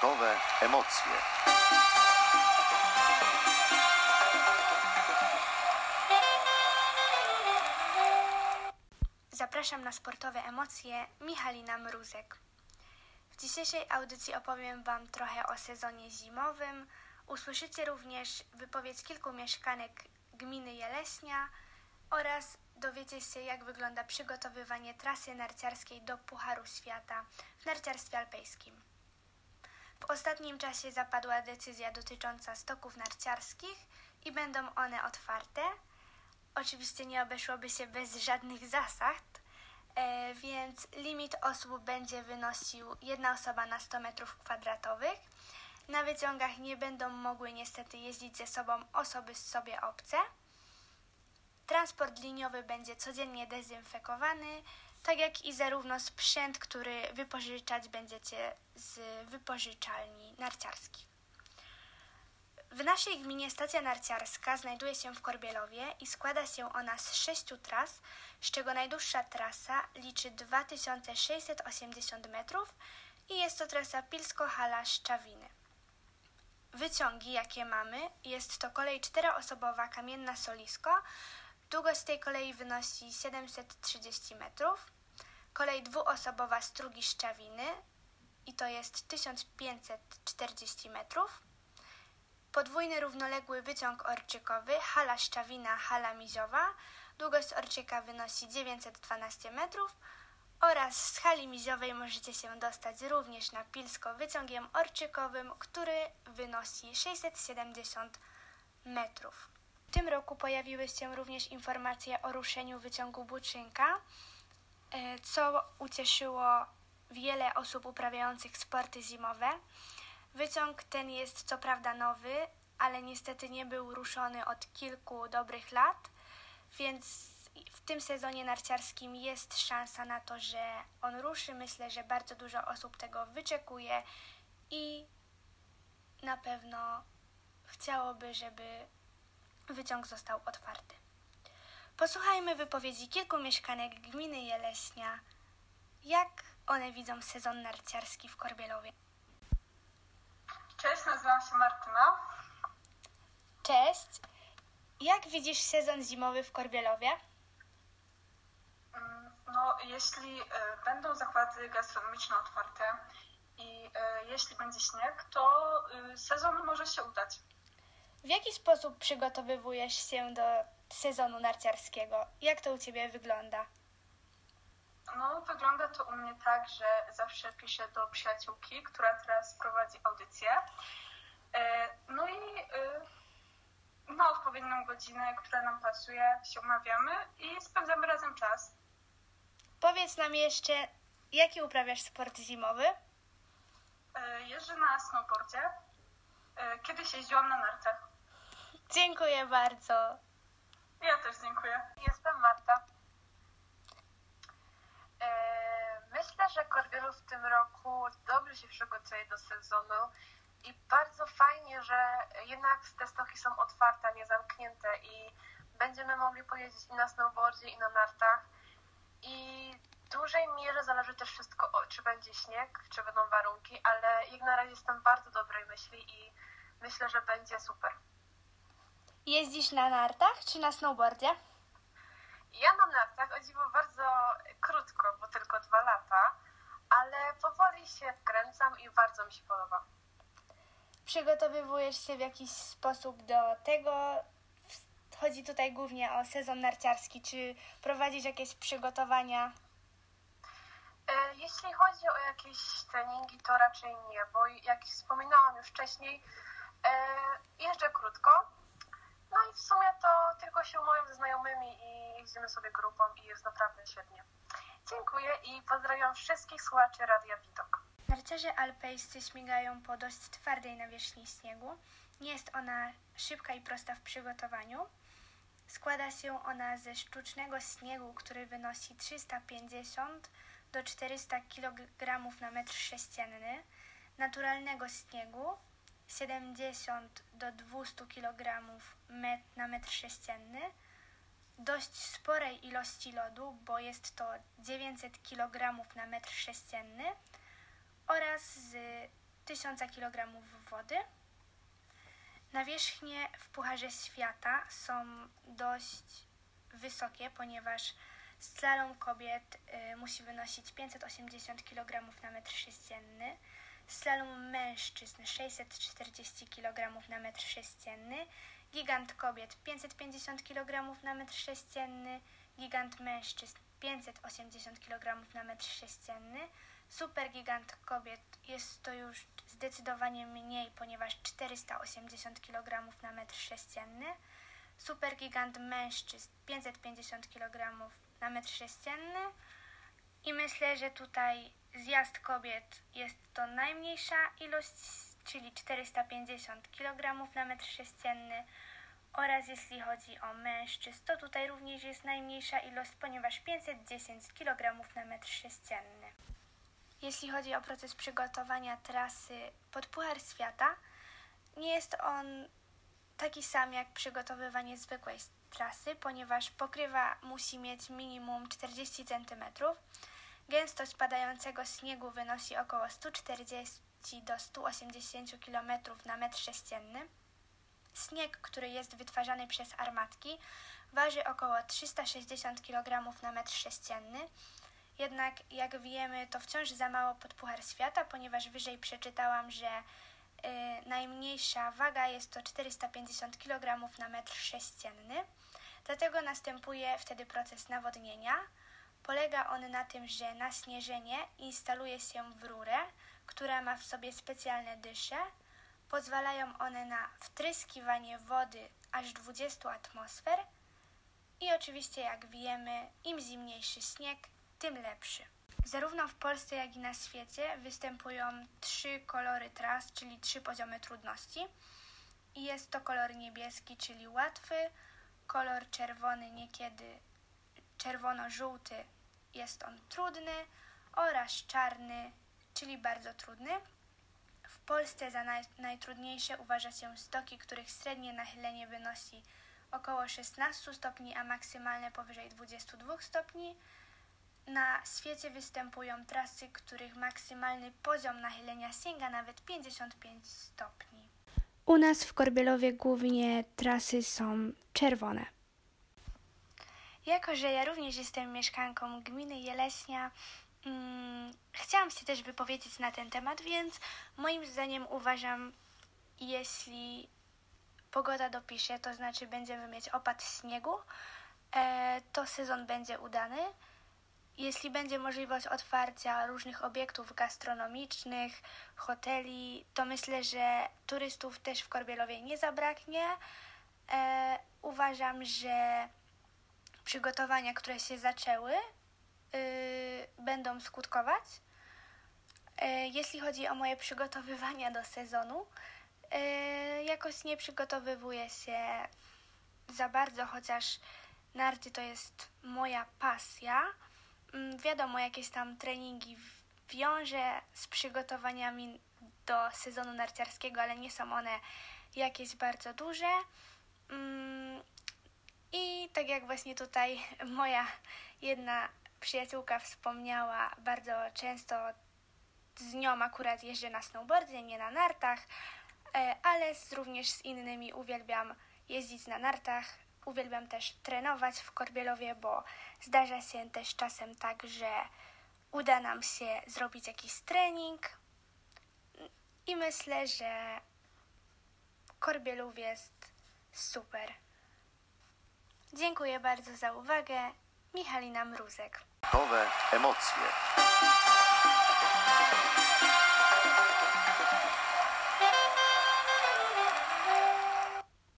Sportowe emocje. Zapraszam na sportowe emocje Michalina Mruzek. W dzisiejszej audycji opowiem Wam trochę o sezonie zimowym. Usłyszycie również wypowiedź kilku mieszkanek gminy Jeleśnia oraz dowiecie się, jak wygląda przygotowywanie trasy narciarskiej do Pucharu Świata w narciarstwie alpejskim. W ostatnim czasie zapadła decyzja dotycząca stoków narciarskich i będą one otwarte. Oczywiście nie obeszłoby się bez żadnych zasad, e, więc limit osób będzie wynosił jedna osoba na 100 metrów kwadratowych. Na wyciągach nie będą mogły niestety jeździć ze sobą osoby sobie obce. Transport liniowy będzie codziennie dezynfekowany, tak jak i zarówno sprzęt, który wypożyczać będziecie z wypożyczalni narciarskich. W naszej gminie stacja narciarska znajduje się w Korbielowie i składa się ona z sześciu tras, z czego najdłuższa trasa liczy 2680 metrów i jest to trasa Pilsko-Hala-Szczawiny. Wyciągi, jakie mamy, jest to kolej czteroosobowa Kamienna Solisko. Długość tej kolei wynosi 730 metrów. Kolej dwuosobowa Strugi Szczawiny i to jest 1540 metrów. Podwójny równoległy wyciąg orczykowy Hala Szczawina, Hala Miziowa. Długość orczyka wynosi 912 metrów oraz z hali miziowej możecie się dostać również na Pilsko wyciągiem orczykowym, który wynosi 670 metrów. W tym roku pojawiły się również informacje o ruszeniu wyciągu Buczynka, e, co ucieszyło wiele osób uprawiających sporty zimowe. Wyciąg ten jest co prawda nowy, ale niestety nie był ruszony od kilku dobrych lat, więc w tym sezonie narciarskim jest szansa na to, że on ruszy. Myślę, że bardzo dużo osób tego wyczekuje i na pewno chciałoby, żeby wyciąg został otwarty. Posłuchajmy wypowiedzi kilku mieszkanek gminy Jeleśnia, jak one widzą sezon narciarski w Korbielowie. Cześć, nazywam się Martyna. Cześć! Jak widzisz sezon zimowy w Korbielowie? Mm, No, jeśli e, będą zakłady gastronomiczne otwarte i e, jeśli będzie śnieg, to e, sezon może się udać. W jaki sposób przygotowywujesz się do sezonu narciarskiego? Jak to u Ciebie wygląda? No, wygląda to u mnie tak, że zawsze piszę do przyjaciółki, która teraz prowadzi audycję. E, No i e, na odpowiednią godzinę, która nam pasuje, się umawiamy i spędzamy razem czas. Powiedz nam jeszcze, jaki uprawiasz sport zimowy? E, Jeżdżę na snowboardzie. Kiedyś jeździłam na nartach. Dziękuję bardzo. Ja też dziękuję. Jestem Marta. E, Myślę, że Korbielów w tym roku dobrze się przygotuje do sezonu i bardzo fajnie, że jednak te stoki są otwarte, nie zamknięte i będziemy mogli pojeździć i na snowboardzie, i na nartach. I w dużej mierze zależy też wszystko, czy będzie śnieg, czy będą warunki, ale jak na razie jestem bardzo dobrej myśli i myślę, że będzie super. Jeździsz na nartach czy na snowboardzie? Ja na nartach o dziwo bardzo krótko, bo tylko dwa lata, ale powoli się wkręcam i bardzo mi się podoba. Przygotowywujesz się w jakiś sposób do tego? Chodzi tutaj głównie o sezon narciarski. Czy prowadzisz jakieś przygotowania? E, Jeśli chodzi o jakieś treningi, to raczej nie, bo jak wspominałam już wcześniej, e, jeżdżę krótko. No i w sumie to tylko się umawiam ze znajomymi i jeździmy sobie grupą i jest naprawdę świetnie. Dziękuję i pozdrawiam wszystkich słuchaczy Radia Widok. Narciarze alpejscy śmigają po dość twardej nawierzchni śniegu. Nie jest ona szybka i prosta w przygotowaniu. Składa się ona ze sztucznego śniegu, który wynosi 350 do 400 kg na metr sześcienny, naturalnego śniegu 70 do 200 kg met- na metr sześcienny, dość sporej ilości lodu, bo jest to 900 kg na metr sześcienny oraz z 1000 kg wody. Nawierzchnie w Pucharze Świata są dość wysokie, ponieważ slalom kobiet y, musi wynosić 580 kg na metr sześcienny, slalom mężczyzn 640 kg na metr sześcienny, gigant kobiet 550 kg na metr sześcienny, gigant mężczyzn 580 kg na metr sześcienny, supergigant kobiet jest to już zdecydowanie mniej, ponieważ 480 kg na metr sześcienny, supergigant mężczyzn 550 kg na metr sześcienny. I myślę, że tutaj zjazd kobiet jest to najmniejsza ilość, czyli 450 kg na metr sześcienny oraz jeśli chodzi o mężczyzn, to tutaj również jest najmniejsza ilość, ponieważ 510 kg na metr sześcienny. Jeśli chodzi o proces przygotowania trasy pod Puchar Świata, nie jest on taki sam jak przygotowywanie zwykłej trasy, ponieważ pokrywa musi mieć minimum 40 cm. Gęstość padającego śniegu wynosi około 140 do 180 km na metr sześcienny. Śnieg, który jest wytwarzany przez armatki, waży około 360 kg na metr sześcienny. Jednak, jak wiemy, to wciąż za mało pod Puchar Świata, ponieważ wyżej przeczytałam, że y, najmniejsza waga jest to 450 kg na metr sześcienny. Dlatego następuje wtedy proces nawodnienia. Polega on na tym, że na śnieżenie instaluje się w rurę, która ma w sobie specjalne dysze. Pozwalają one na wtryskiwanie wody aż 20 atmosfer. I oczywiście, jak wiemy, im zimniejszy śnieg, tym lepszy. Zarówno w Polsce, jak i na świecie występują trzy kolory tras, czyli trzy poziomy trudności. I jest to kolor niebieski, czyli łatwy, kolor czerwony, niekiedy czerwono-żółty, jest on trudny, oraz czarny, czyli bardzo trudny. W Polsce za naj, najtrudniejsze uważa się stoki, których średnie nachylenie wynosi około 16 stopni, a maksymalne powyżej 22 stopni. Na świecie występują trasy, których maksymalny poziom nachylenia sięga nawet 55 stopni. U nas w Korbielowie głównie trasy są czerwone. Jako, że ja również jestem mieszkanką gminy Jeleśnia, hmm, chciałam się też wypowiedzieć na ten temat, więc moim zdaniem uważam, jeśli pogoda dopisze, to znaczy będziemy mieć opad śniegu, e, to sezon będzie udany. Jeśli będzie możliwość otwarcia różnych obiektów gastronomicznych, hoteli, to myślę, że turystów też w Korbielowie nie zabraknie. E, uważam, że przygotowania, które się zaczęły, yy, będą skutkować. Yy, jeśli chodzi o moje przygotowywania do sezonu, yy, jakoś nie przygotowywuję się za bardzo, chociaż narty to jest moja pasja. Mm, wiadomo, jakieś tam treningi wiążę z przygotowaniami do sezonu narciarskiego, ale nie są one jakieś bardzo duże. I tak jak właśnie tutaj moja jedna przyjaciółka wspomniała, bardzo często z nią akurat jeżdżę na snowboardzie, nie na nartach, e, ale również z innymi uwielbiam jeździć na nartach. Uwielbiam też trenować w Korbielowie, bo zdarza się też czasem tak, że uda nam się zrobić jakiś trening i myślę, że Korbielów jest super. Dziękuję bardzo za uwagę. Michalina Mruzek. Nowe emocje.